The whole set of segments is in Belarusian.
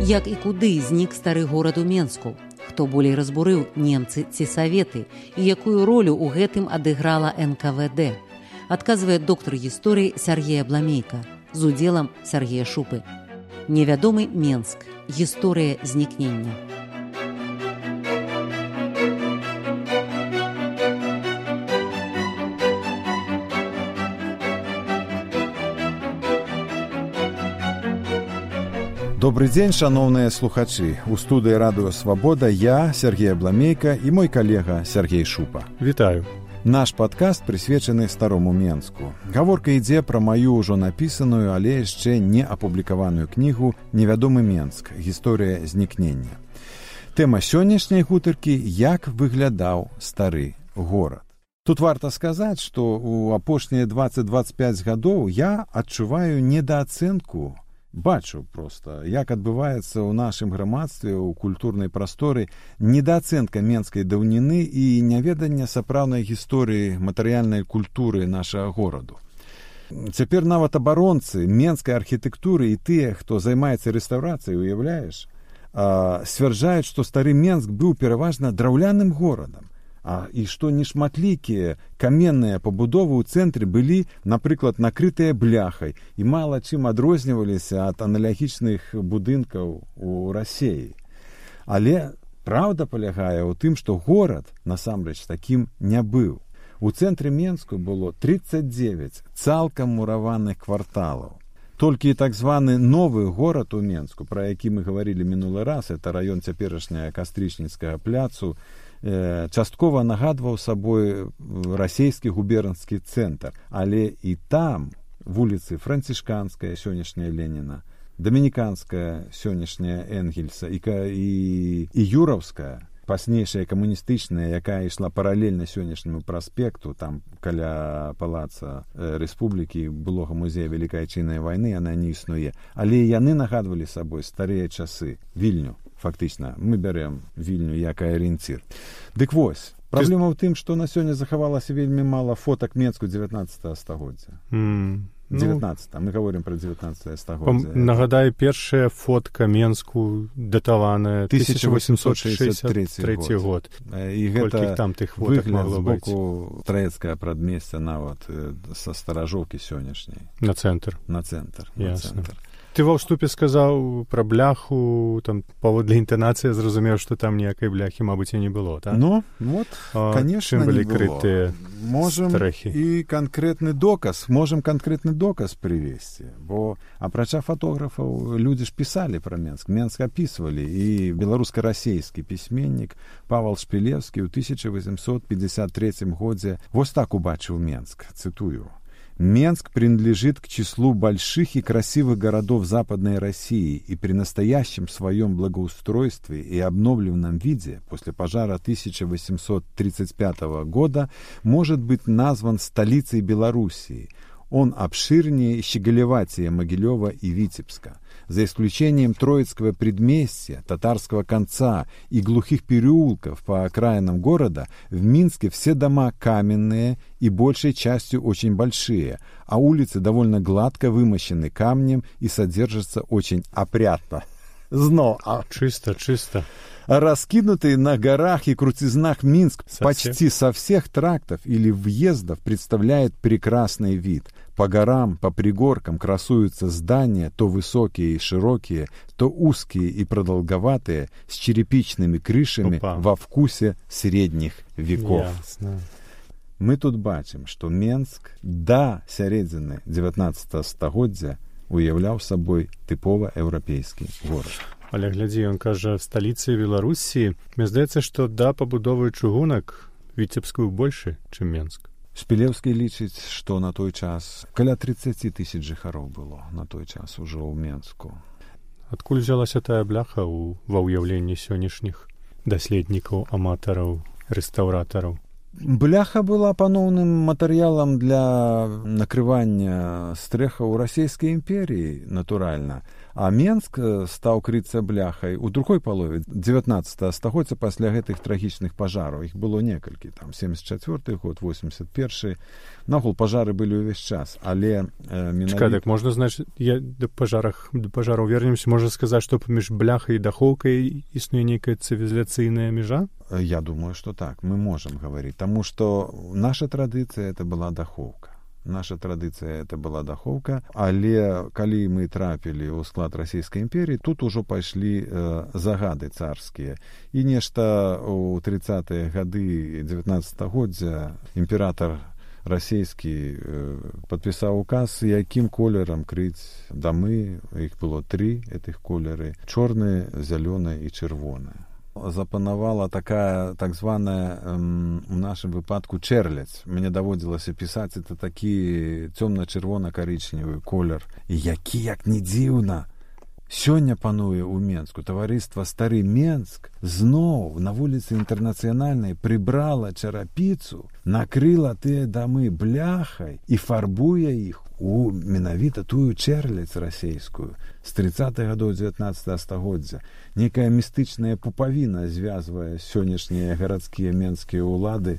Як і куды знік стары горад у Менску, хто болей разбурыў немцы ці саветы і якую ролю ў гэтым адыграла НКВД. Адказвае доктар гісторыі Сергея Бламейка з удзелам Сергея Шупы. Невядомы Менск, гісторыя знікнення. Добры дзень шаноўныя слухачы. У студыі радыё свабода я Сергей бламейка і мой калега Сергей шупа. Вітаю. Наш падкаст прысвечаны старому менску. Гаворка ідзе пра маю ўжо напісаную але яшчэ не апублікаваную кнігу невядомы менск. Гісторыя знікнення тэма сённяшняй гутаркі як выглядаў стары горад Тут варта сказаць, што ў апошнія 20-25 гадоў я адчуваю недаацэнку бачу просто як адбываецца ў нашым грамадстве ў культурнай прасторы недаацэнка менскай даўніны і няведання сапраўднай гісторыі матэрыяльнай культуры нашага гораду. Цяпер нават абаронцы менскай архітэктуры і тыя хто займаецца рэстаўрацыяй уяўляеш сцвярджаюць што стары менск быў пераважна драўляным горадам а і што нешматлікія каменныя пабудовы ў цэнтры былі напрыклад накрытыя бляхай і мала чым адрозніваліся ад аналагічных будынкаў у рассеі але праўда палягае ў тым што горад насамрэч такім не быў. У цэнтры менску было 39 цалкам мураваных кварталаў. Толькі так званы новы горад у менску пра які мы гаварылі мінулы раз это раён цяперашняя кастрычніцкага пляцу часткова нагадваў сабой расійскі губернскі цэнтр. Але і там вуліцы францішканская сённяшняя леніна дамініканская сённяшняя энгельса і і, і юраўская пазнейшая камуністычная якая ішла паралельна сённяшняму праспекту там каля палаца рэспублікі былога музея вялікай чыннай вайны яна не існуе. Але яны нагадвалі сабой старыя часы вільню фактычна мы бярэм вільню як арыенцір дык вось праблема ў тым што на сёння захавалася вельмі мала фотак менску 19 стагоддзя. Mm. 19 ну, мы говорим про 19 стагоддзя нагадаю першая фотка менску датаваная 1863 год, год. і гэта там тых боку траецкая прадмесця нават са старажоўкі сённяшняй. На цэнтр. На цэнтр на цэнтр ты ва ўступе сказаў пра бляху там паводле інтанацыі зразумеў што там ніякай бляхі мабыць і не было так? ну вот конечно былі крытыя можем стрэхі. і канкрэтны доказ можем канкрэтны доказ прывесці бо апрача фатографаў людзі ж пісалі пра менск менск апісвалі і беларуска-расейскі пісьменнік павал шпілевскі ў 1853 годзе вось так убачыў менск цытую Менск принадлежит к числу больших и красивых городов Западной России и при настоящем своем благоустройстве и обновленном виде после пожара 1835 года может быть назван столицей Белоруссии. Он обширнее Щеголеватия, Могилева и Витебска за исключением Троицкого предместья, Татарского конца и глухих переулков по окраинам города, в Минске все дома каменные и большей частью очень большие, а улицы довольно гладко вымощены камнем и содержатся очень опрятно. Зно, а чисто, чисто. Раскинутый на горах и крутизнах Минск Совсем? почти со всех трактов или въездов представляет прекрасный вид – по горам, по пригоркам красуются здания, то высокие и широкие, то узкие и продолговатые, с черепичными крышами Опа. во вкусе средних веков. Ясно. Мы тут бачым, што Менск да сярэдзіны 19 стагоддзя уяўляў сабой тыпова еўрапейскі горад. Але глядзі, ён кажа сталіцы Беларусі, мне здаецца, што да пабудовы чыгунак віцебскую большы, чым Менск. Шпілеўскі лічыць, што на той час каля 30 тысяч жыхароў было на той час ужо ў Менску. Адкуль взялася тая бляха ў ва ўяўленні сённяшніх даследнікаў аматараў рэстаўратараў. Бляха была паноўным матэрыялам для накрывання стрэха ў расійскай імперіі, натуральна. А Менск стаў крыцца бляхай у другой палове 19 стагоддзя пасля гэтых трагічных пажараў. Іх было некалькі там 74 год 81 нагул пажары былі ўвесь час але э, менавіта... так можна значит я да пажарах да пажараў вернемся. Можна сказаць што паміж бляхай і дахоўкай існуе нейкая цывілізацыйная межа? Я думаю что так. Мы можем говорить тому что наша традыцыя это была дахоўка наша традыцыя это была дахоўка але калі мы трапілі ў склад расійскай імперіі тут ужо пайшлі э, загады царскія. І нешта у тридцатые гады девятнадцатгоддзя імператор расійскі э, падпісаў указ якім колерам крыць дамы. Іх было тры этих колеры чорныя зялёныя і чырвоныя запанавала такая так званая у нашым выпадку чэрляць мне даводзілася пісаць это такі цёмна-чырвона-карычневы колер. Які як не дзіўна сёння пануе ў менску. Таварыства стары менск зноў на вуліцы інтэрнацыянальнай прыбрала чарапіцу накрыла тыя дамы бляхай і фарбуе іх у менавіта тую чэрляць расейскую з 30 гадоў 19 стагоддзя. Некая містычная пупавіна звязвае сённяшнія гарадскія менскія ўлады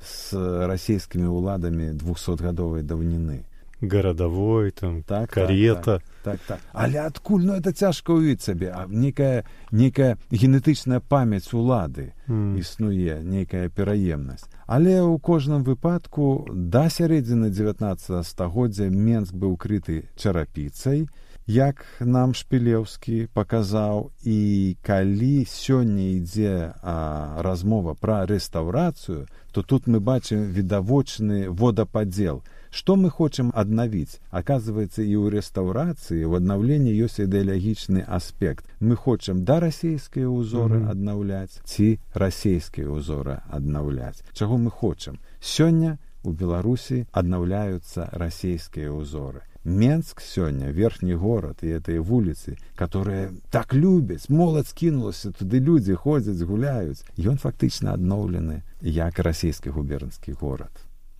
з расійскімі ўладамі двухсотгадовай даўніны гарадавой там так, карета. так, так, так, так. але адкуль? Ну это цяжка ўвіць сабе а некая некая генетычная памяць улады mm. існуе нейкая пераемнасць Але ў кожным выпадку да сярэдзіны 19 стагоддзя Менск быў крыты чарапіцай, як нам шпілеўскі паказаў і калі сёння ідзе а, размова пра рэстаўрацыю, то тут мы бачым відавочны водападзел што мы хочам аднавіць аказваецца і ў рэстаўрацыі в аднаўленні ёсць ідэалагічны аспект. Мы хочам да расійскія ўзоры mm -hmm. аднаўляць ці расійскія ўзоры аднаўляць чаго мы хочам сёння у беларусі аднаўляюцца расійскія ўзоры Менск сёння верхні горад і этой вуліцы которые так любяць моладзь скінулася туды людзі ходзяць гуляюць ён фактычна адноўлены як расійскі губернскі горад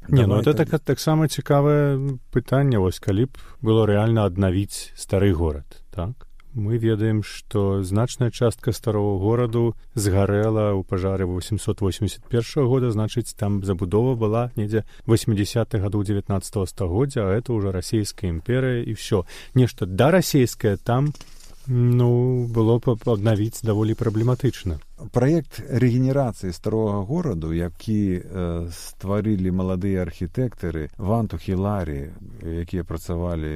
Не, ну это так, таксама цікавае пытанне. Вось калі б было рэальна аднавіць стары горад так? Мы ведаем што значная частка старого гораду згарэла ў пажары 881 года значыць там забудова была недзе 80 гадоў 19 стагоддзя а это ўжо расійская імперыя і ўсё нешта да расійскае там ну было б аднавіць даволі праблематычна Праект рэгенерацыі старога гораду, які э, стварылі маладыя архітэктары ванту хіларі, якія працавалі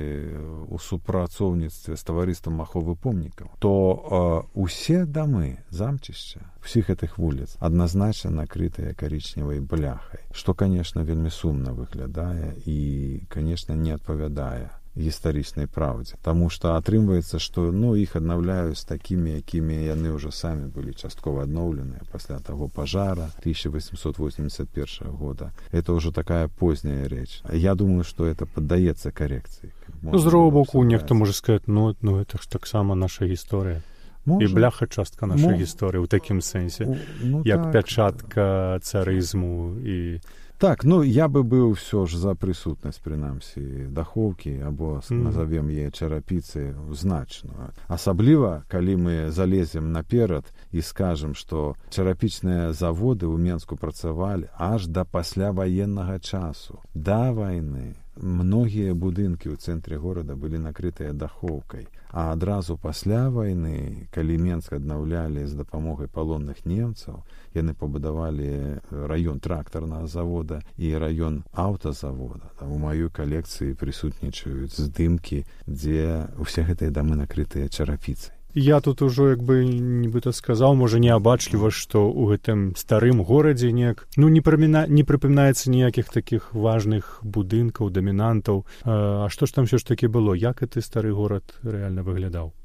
ў супрацоўніцтве з таварыствам аховы помнікаў, то э, усе дамы замчышча усіх гэтых вуліц адназначна накрытыя карычневай бляхай, што, канешне, вельмі сумна выглядае і, канешне, не адпавядае гістарычнай праўдзе Таму што атрымваецца што ну іх аднаўляюць такімі якімі яны ўжо самі былі часткова адноўленыя пасля таго пажара 1881 года. Это ўжо такая позняя рэч. Я думаю што это паддаецца карекцыі ну, з другого боку нехто можа сказать ну ну это ж таксама наша гісторыя. Можа. і бляха частка нашай гісторыі ў такім сэнсе ну, як так. пячатка царызму і Так, ну я бы быў ўсё ж за прысутнасць прынамсі дахоўкі або mm. назовем яе чарапіцы значную. Асабліва, калі мы залезем наперад і скажам, што чарапічныя заводы ў Менску працавалі аж да пасля ваеннага часу, да вайны многія будынкі ў цэнтры горада былі накрытыя дахоўкай а адразу пасля вайны калі менск аднаўлялі з дапамогай палонных немцаў яны пабудавалі раён трактарнага завода і раён аўтазавода. Там у маёй калекцыі прысутнічаюць здымкі дзе ўсе гэтыя дамы накрытыя чарапіцай я тут ужо як бы нібыта сказаў можа неабачліва што ў гэтым старым горадзе неяк ну не праміна не прыпамінаецца ніякіх такіх важных будынкаў дамінантаў. А што ж там все ж такі было? Як гэты стары горад рэальна выглядаў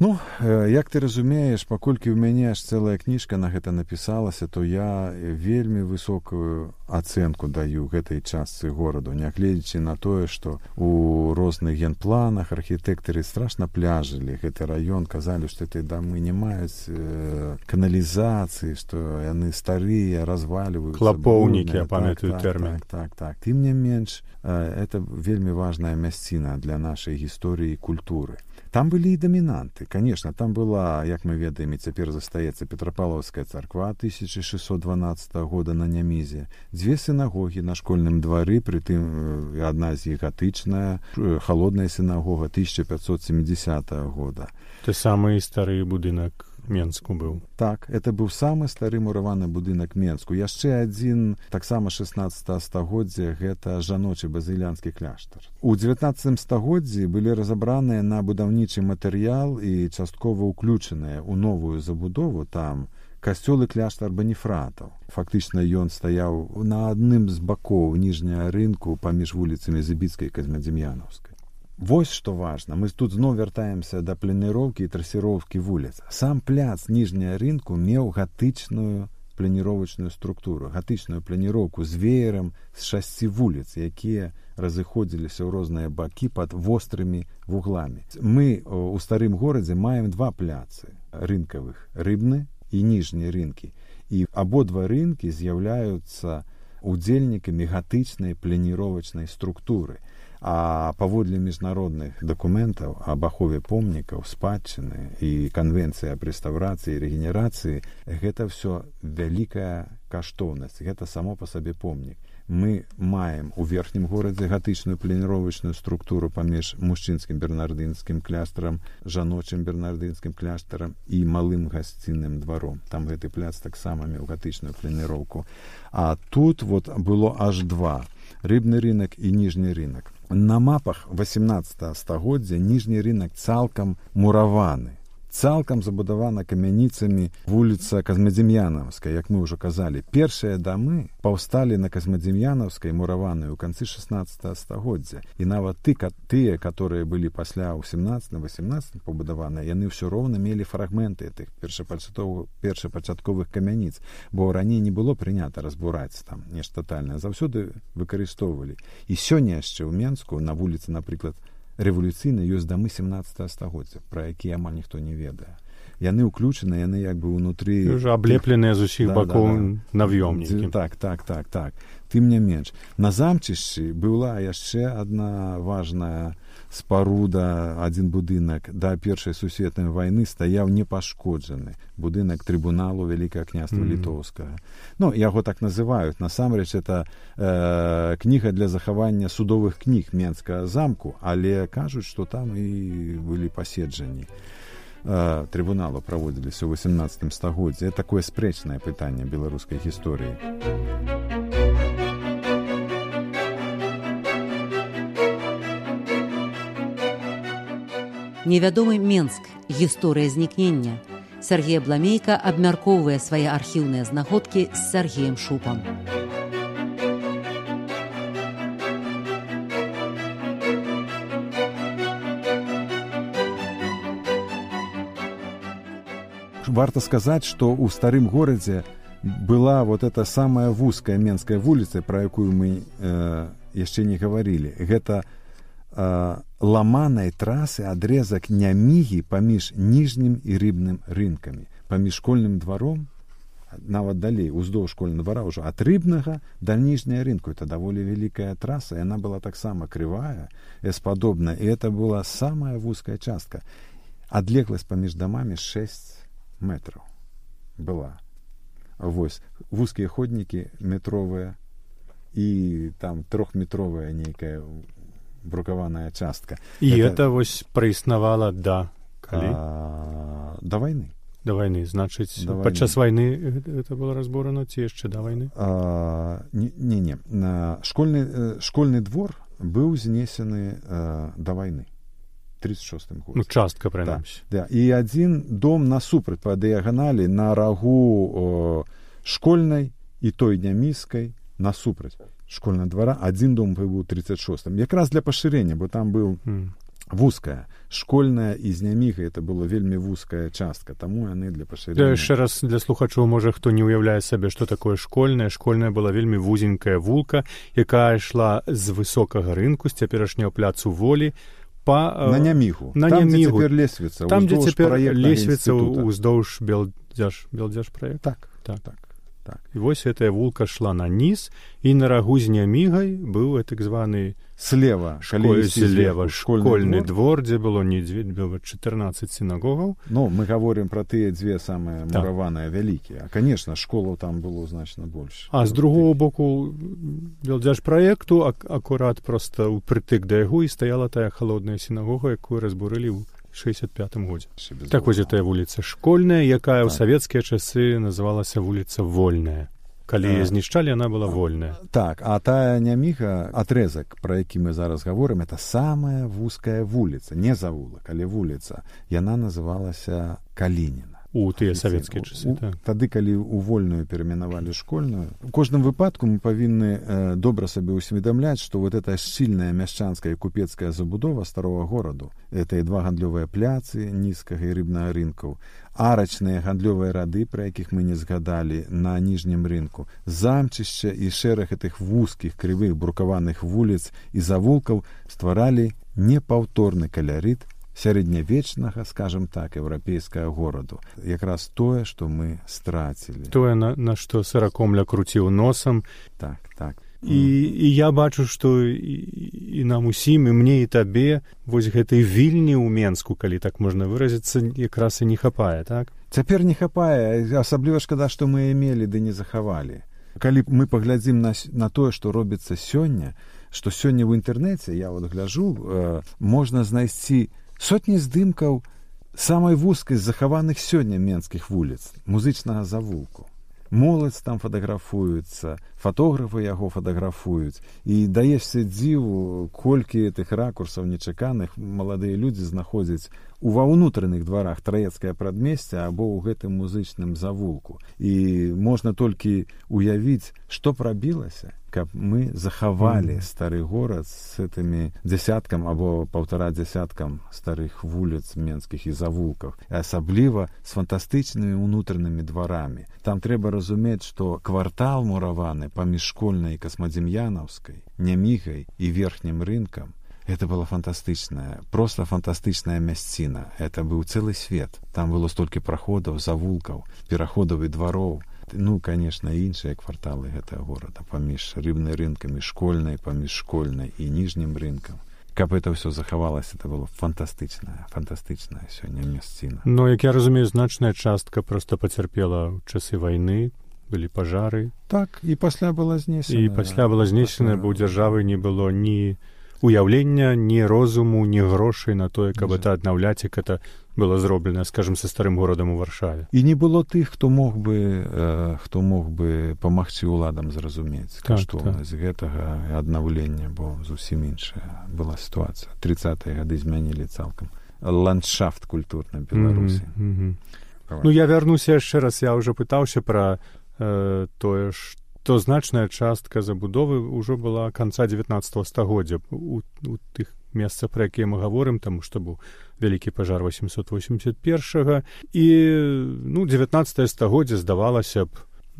Ну як ты разумееш, паколькі ў мяне аж цэлая кніжка на гэта напісалася, то я вельмі высокую ацэнку даю гэтай частцы гораду, нягледзячы на тое, што у розных генпланах архітэктары страшна пляжылі гэты раён казалі, што ты дамы не маюць э, каналізацыі, што яны старыя разваліваюць клапоўнікі я памятаю так, тэрмін. так, так, так. тым не менш э, это вельмі важная мясціна для нашай гісторыі культуры там былі і дамінанты конечно там была як мы ведаем цяпер застаецца петрапалаўская царква 1612 года на нямізе. Дзве сінагогі на школьным двары прытым адна з іх гатычная холодная сінагога 1570 года. Ты самы стары будынак менску быў так это быў самы стары мураваны будынак менску. Яшчэ адзін таксама 16 стагоддзя гэта жаночы базылянскі кляштар. У 19 стагоддзі былі разабраныя на будаўнічы матэрыял і часткова ўключаныя ў новую забудову. Там касцёлы кляштар баніфратаў. Фактычна ён стаяў на адным з бакоў ніжняя рынку паміж вуліцамі зыбіцкай казмадзім'янаўскай Вось што важна, мы тут зноў вяртаемся да планіроўкі і трасіроўкі вуліц. Сам пляц ніжняя рынку меў гатычную планіровачную структуру, гатычную планіроўку з веерам з шасці вуліц, якія разыходзіліся ў розныя бакі пад вострымі вугламі. Мы у старым горадзе маем два пляцы рынкавых рыбны і ніжнія рынкі. І абодва рынкі з'яўляюцца удзельнікамі гатычнай планіровачнай структуры. А паводле міжнародных дакументаў аб ахове помнікаў спадчыны і канвенцыі аб рэстаўрацыі і рэгенерацыі гэта ўсё вялікая каштоўнасць гэта само па сабе помнік. Мы маем у верхнім горадзе гатычную планіровачную структуру паміж мужчынскім бернардынскім клястарам жаночым бернардынскім кляштарам і малым гасцінным дваром. Там гэты пляц таксама меў гатычную планіроўку. А тут вот было аж два рыбны рынок і ніжні рынок на мапах 18 стагоддзя ніжні рынок цалкам мураваны цалкам забудавана камяніцамі вуліца казмадзім'янаўская як мы ўжо казалі. Першыя дамы паўсталі на казмадзім'янаўскай мураванай у канцы 16 стагоддзя. І нават ты тыя которые былі пасля ў 17 на 18 пабудаваныя яны ўсё роўна мелі фрагменты тых першапачатковых першапачатковых камяніц. Бо раней не было прынята разбураць там нешта тотальна заўсёды выкарыстоўвалі. І сёння яшчэ ў менску на вуліцы напрыклад рэвалюцыйна ёсць дамы 17 стагоддзя пра якія амаль ніхто не ведае яны ўключаны яны як бы ўнутры уже аблепленыя з усіх да, бакоў да, да. нав'ёмнікі. Так так так так. Тым не менш. На замчышчы была яшчэ адна важная спаруда адзін будынак. Да першай сусветнай вайны стаяў непашкоджаны будынак трыбуналу вялікае княства mm -hmm. літоўскага. Ну яго так называюць. Насамрэч это э, кніга для захавання судовых кніг менскага замку але кажуць што там і былі паседжанні э, трыбуналу праводзіліся ў 18 стагоддзе такое спрэчнае пытанне беларускай гісторыі невядомы менск гісторыя знікнення Сергея бламейка абмяркоўвае свае архіўныя знаходкі з сергеем шупам варта сказаць што ў старым горадзе была вот эта самая вузкая менская вуліца пра якую мы э, яшчэ не гаварылі. Гэта ламанай трасы адрезак нямігі паміж ніжнім і рыбным рынкамі. Паміж школьным дваром нават далей уздоўж школьны двара ўжо ад рыбнага да ніжняя рынку. Это даволі вялікая траса яна была таксама крывая эспадобная і это была самая вузкая частка. Адлегласць паміж дамамі 6 метраў была. Вось вузкія ходнікі метровыя і там трохметровая нейкая брукаваная частка. І это, это вось праіснавала да калі? А, да войны да войны значыць падчас войны это было разборана ці яшчэ да войны а, не не, не. Школьны э, школьны двор быў знесены а, да войны 36 год ну, частка прынамсі. Да, да. і адзін дом насупраць па дыяганалі на рагу о, школьнай і той няміскай насупраць школьна двара. Адзін дом быў 36 якраз для пашырення бо там быў mm. вузкая школьная і зняміга это было вельмі вузкая частка. Таму яны для пашырення яшчэ раз для слухачоў можа хто не ўяўляе сабе што такое школьная. Школьная была вельмі вузенькая вулка якая ішла з высокага рынку з цяперашняго пляцу волі па на нямігу на нямігу лесвіца там дзе цяпер лесвіца ўздоўж белдзяж белдзяж праект так так. так так. і вось гэтая вулка шла на ніз і на рагу з нямігай быў так званы слева слева школьны двор дзе было не дзве было 14 сінагогаў Ну мы говорим про тыя дзве самыя так. мураваныя вялікія конечно школу там было значна больш а з другого боку дзяж праекту акурат просто ўпрытык да яго і стаяла тая холодная сінагога якую разбурылі ў 65 годзе так вось гэтая вуліца школьная якая ў так. савецкія часы называлася вуліца вольная. Калі знішчалі яна была вольная. так а тая няміга атрезак пра які мы зараз гаворым это самая вузкая вуліца не завулак але вуліца яна называлася калініна у тыя савецкія часы так. тады калі у вольную перамінавалі школьную у кожным выпадку мы павінны э, добра сабе усведамляць што вот эта сильная мяшчанская купецкая забудова старого гораду это і два гандлёвыя пляцы нізкага і рыбнага рынкаў арачныя гандлёвыя рады пра якіх мы не згадалі на ніжнім рынку замчышча і шэраг гэтых вузкіх крывых брукаваных вуліц і завулкаў стваралі непаўторны калярыт сярэднявечнага скажем так еўрапейскага гораду. Якраз тое што мы страцілі. Тое на, на што сыракомля круціў носам. Так так. І, і я бачу што і, і нам усім і мне і табе вось гэтай вільні ў менску калі так можна выразіцца якраз і не хапае так? Цяпер не хапае асабліва шкада што мы мелі ды не захавалі. Калі мы паглядзім на, на тое што робіцца сёння што сёння ў інтэрнэце я вот гляжу э, можна знайсці сотні здымкаў самай вузкай з захаваных сёння менскіх вуліц музычнага завулку. Моладзь там фатаграфуюцца фатографы яго фатаграфуюць і даешся дзіву колькі тых ракурсаў нечаканых маладыя людзі знаходзяць ува ўнутраных дварах траецкае прадмесце або ў гэтым музычным завулку. І можна толькі уявіць што прабілася каб мы захавалі стары горад с гэтымі дзясяткам або паўтара дзясяткам старых вуліц менскіх і завулках асабліва з фантастычнымі ўнутранымі дварамі. Там трэба разумець што квартал мураваны паміж школьнай касмадзем'янаўскай нямігай і верхнім рынкам это было фантастычная просто фантастычная мясціна это быў цэлы свет. Там было столькі праходаў завулкаў пераходаў і двароў ну конечно іншыя кварталы гэтага горада паміж рыбнай рынкамі школьнай паміж школьнай і ніжнім рынкам каб это ўсё захавалася это было фантастычная фантастычная сёння мясціна но як я разумею значная частка просто пацярпела ў часы вайны былі пажары так і пасля была знесена. І пасля была знесена бо ў дзяржавы не было ні уяўлення ні розуму ні грошай на тое каб это аднаўляць як это было зроблена скажем са старым горадам у варшаве. І не было тых хто мог бы э, хто мог бы памагчы ўладам зразумець так, што так. з гэтага аднаўлення бо зусім іншая была сітуацыя. Тридцатые гады змянілі цалкам ландшафт культурна беларусі. mm -hmm. ну я вярнуся яшчэ раз я ўжо пытаўся пра э, тое ж то значная частка забудовы ўжо была канца 19 стагоддзя. У, у тых месцах пра якія мы гаворым таму што быў вялікі пажар 881 і ну 19 стагоддзя здавалася б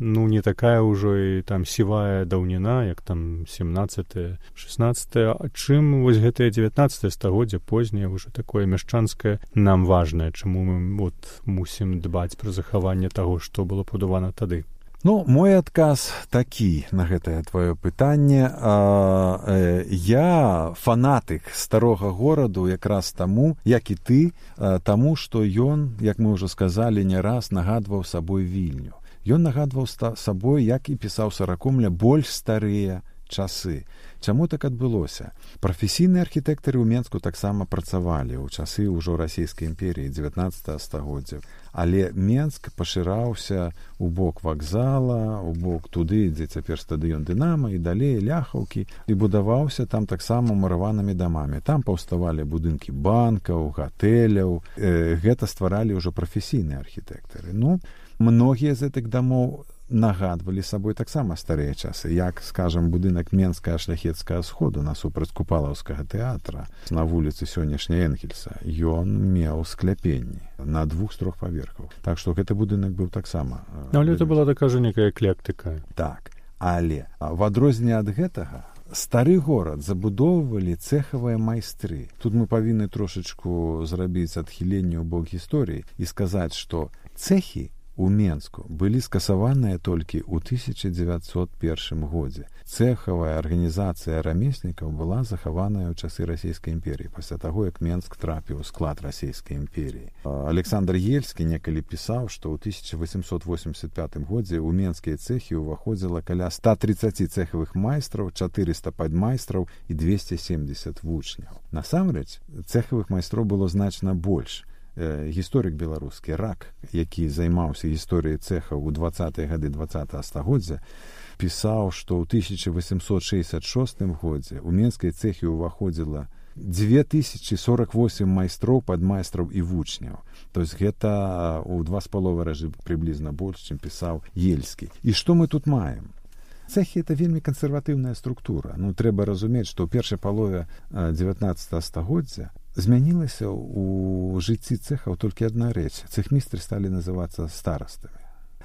ну не такая ўжо і там сівая даўніна як там 17 16 а чым вось гэтае 19 стагоддзя познее ўжо такое мяшчанскае нам важнае чаму мы вот мусім дбаць пра захаванне таго што было пабудавана тады Ну мой адказ такі на гэтае твоё пытанне. А, э, я фанатык старога гораду якраз таму як і ты а, таму што ён як мы ўжо сказалі не раз нагадваў сабой вільню. Ён нагадваў сабой як і пісаў саракомля больш старыя часы Чаму так адбылося? Прафесійныя архітэктары ў Менску таксама працавалі ў часы ўжо расійскай імперіі 19 стагоддзя. Але Менск пашыраўся у бок вакзала, у бок туды, дзе цяпер стадыён дынама і далей ляхаўкі і будаваўся там таксама мураванымі дамамі. Там паўставалі будынкі банкаў, гатэляў. Э, гэта стваралі ўжо прафесійныя архітэктары. Ну, многія з гэтых дамоў нагадвалі сабой таксама старыя часы як скажем будынак менская шляхецкая сходу насупраць купалаўскага тэатра на вуліцы сённяшняй энгельса. Ён меў скляпенні на двух з трох паверхаў. Так што гэты будынак быў таксама але это была такая же некая эклектыка. Так але в адрозненне ад гэтага стары горад забудоўвалі цэхавыя майстры. Тут мы павінны трошачку зрабіць адхіленне ў бок гісторыі і сказаць што цехі у Менску былі скасаваныя толькі ў 1901 годзе. Цэхавая арганізацыя рамеснікаў была захаваная ў часы расійскай імперіі пасля таго, як Менск трапіў у склад расійскай імперіі. Александр Ельскі некалі пісаў, што ў 1885 годзе ў менскія цэхі ўваходзіла каля 130 цэхавых майстраў, 400 падмайстраў і 270 вучняў. Насамрэч цэхавых майстроў было значна больш гісторык беларускі рак які займаўся гісторыяй цэха ў двадцатые гады два стагоддзя пісаў што ў 1866 годзе у менскай цэхі ўваходзіла 2048 майстроў падмайстраў і вучняў. То есть гэта у два з паловы разы прыблізна больш чым пісаў ельскі. І што мы тут маем? Цэхі это вельмі кансерватыўная структура. Ну трэба разумець што ў першай палове 19 стагоддзя змянілася ў жыцці цэхаў толькі адна рэч. Цэхмістры сталі называцца старастамі.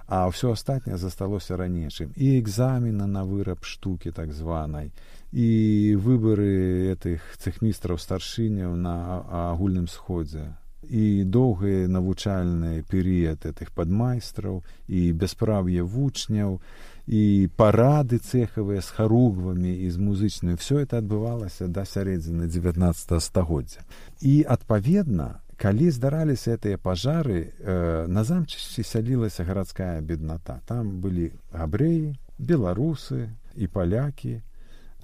А ўсё астатняе засталося ранейшым і экзамены на выраб штукі так званай і выбары этих цэхмістраў старшыняў на агульным сходзе. І доўгы навучальны перыяд этих падмайстраў і бясправ'е вучняў. і парады цэхавыя з харугвамі і з музычнай все это адбывалася да сярэдзіны 19 стагоддзя і адпаведна калі здараліся гэтыя пажары э, на замчышці сялілася гарадская бедната там былі габрэі беларусы і палякі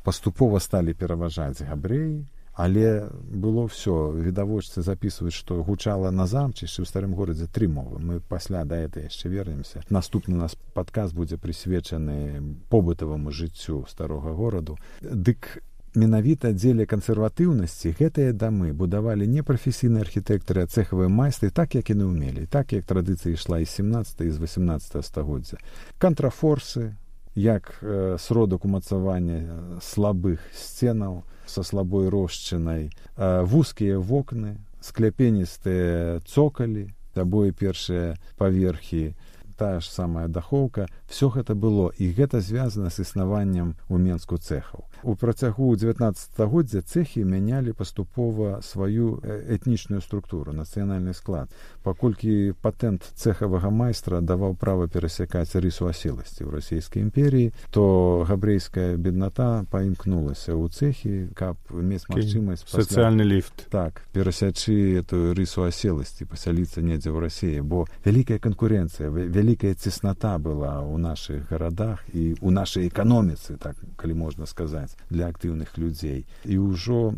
паступова сталі пераважаць габрэі але было ўсё відавочцы записываюць што гучала на замчышчы ў старым горадзе тры мовы. Мы пасля да это яшчэ вернемся. Наступны нас падказ будзе прысвечаны побытаваму жыццю старога гораду. Дык менавіта дзеля кансерватыўнасці гэтыя дамы будавалі не прафесійныя архітэктары а цэхавыя майстры так як яны ўмелі так як традыцыя ішла з 17 з 18 стагоддзя. Кантрафорсы як э, сродак умацавання слабых сценаў са слабой рошчынай вузкія вокны скляпеністыя цокалі абое першыя паверхі тая ж самая дахоўка все гэта было і гэта звязана з існаваннем у менску цэхаў. У працягу 19стагоддзя цэхі мянялі паступова сваю этнічную структуру нацыянальны склад. Паколькі патэнт цэхавага майстра даваў права перасякаць рысу аселасці ў расійскай імперіі то габрэйская бедната паімкнулася ў цэхі каб мець магчымасць сацыяльны ліфт. Так перасячы эту рысу аселасці пасяліцца недзе ў рассіі бо вялікая канкурэнцыя вялікая цесната была ў наших гарадах і у нашай эканоміцы так калі можна сказаць для актыўных людзей і ўжо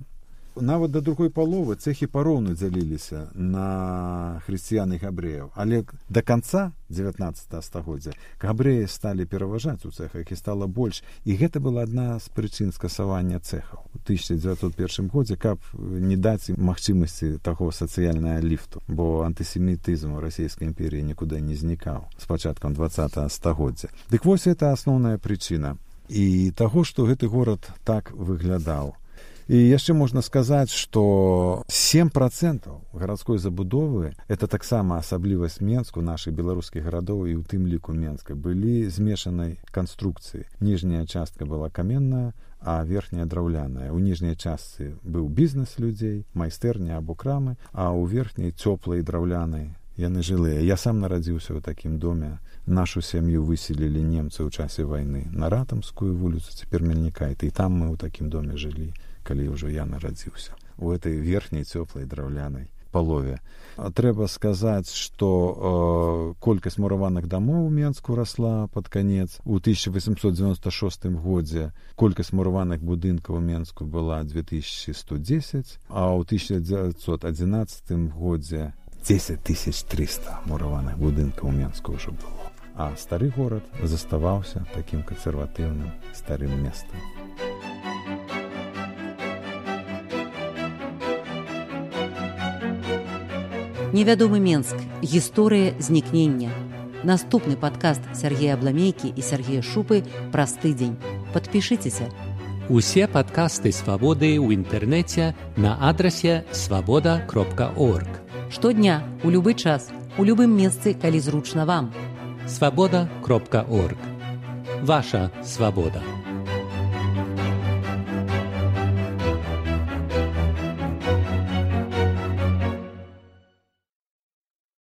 нават да другой паловы цэхі пароўну дзяліліся на хрысціян і габрэяў. Але до конца 19 стагоддзя габрэі сталі пераважаць у цэхах і стала больш. І гэта была адна з прычын скасавання цэхаў у 1901 годзе каб не даць магчымасці таго сацыяльная ліфту бо антысемітызм у расійскай імперіі нікуды не знікаў з пачаткам 20 стагоддзя. Дык вось это асноўная прычына. І таго што гэты горад так выглядаў і яшчэ можна сказаць што семь процентаў гарадской забудовы это таксама асаблівасць менску наших беларускіх гарадоў і у тым ліку менска былі змешанай канструкцыі ніжняя частка была каменная а верхняя драўляная у ніжняй частцы быў бізнес людзей майстэрня або крамы а ў верхняй цёплай драўлянай яны жылыя я сам нарадзіўся ў такім доме. Нашу сям'ю выселілі немцы ў часе вайны на ратамскую вуліцу цяпер мельнікайты і там мы ў такім доме жылі калі ўжо я нарадзіўся. У этой верхняй цёплай драўлянай палове. Трэба сказаць што э, колькасць мураваных дамоў менску расла под канец. У 1896 годзе колькасць мураваных будынкаў менску была 2110 а ў 1911 годзе 10300 мураваных будынкаў менску ўжо было. А стары горад заставаўся такім кансерватыўным старым месцам Невядомы Менск гісторыя знікнення. Наступны падкаст Сергея Абламейкі і Сергея Шупы праз тыдзень. Падпішыцеся. Усе падкасты свабоды ў інтэрнэце на адрасе свабода кропка орг. Штодня у любы час, у любым месцы, калі зручна вам. Свабода кропка орг. Ваша свабода.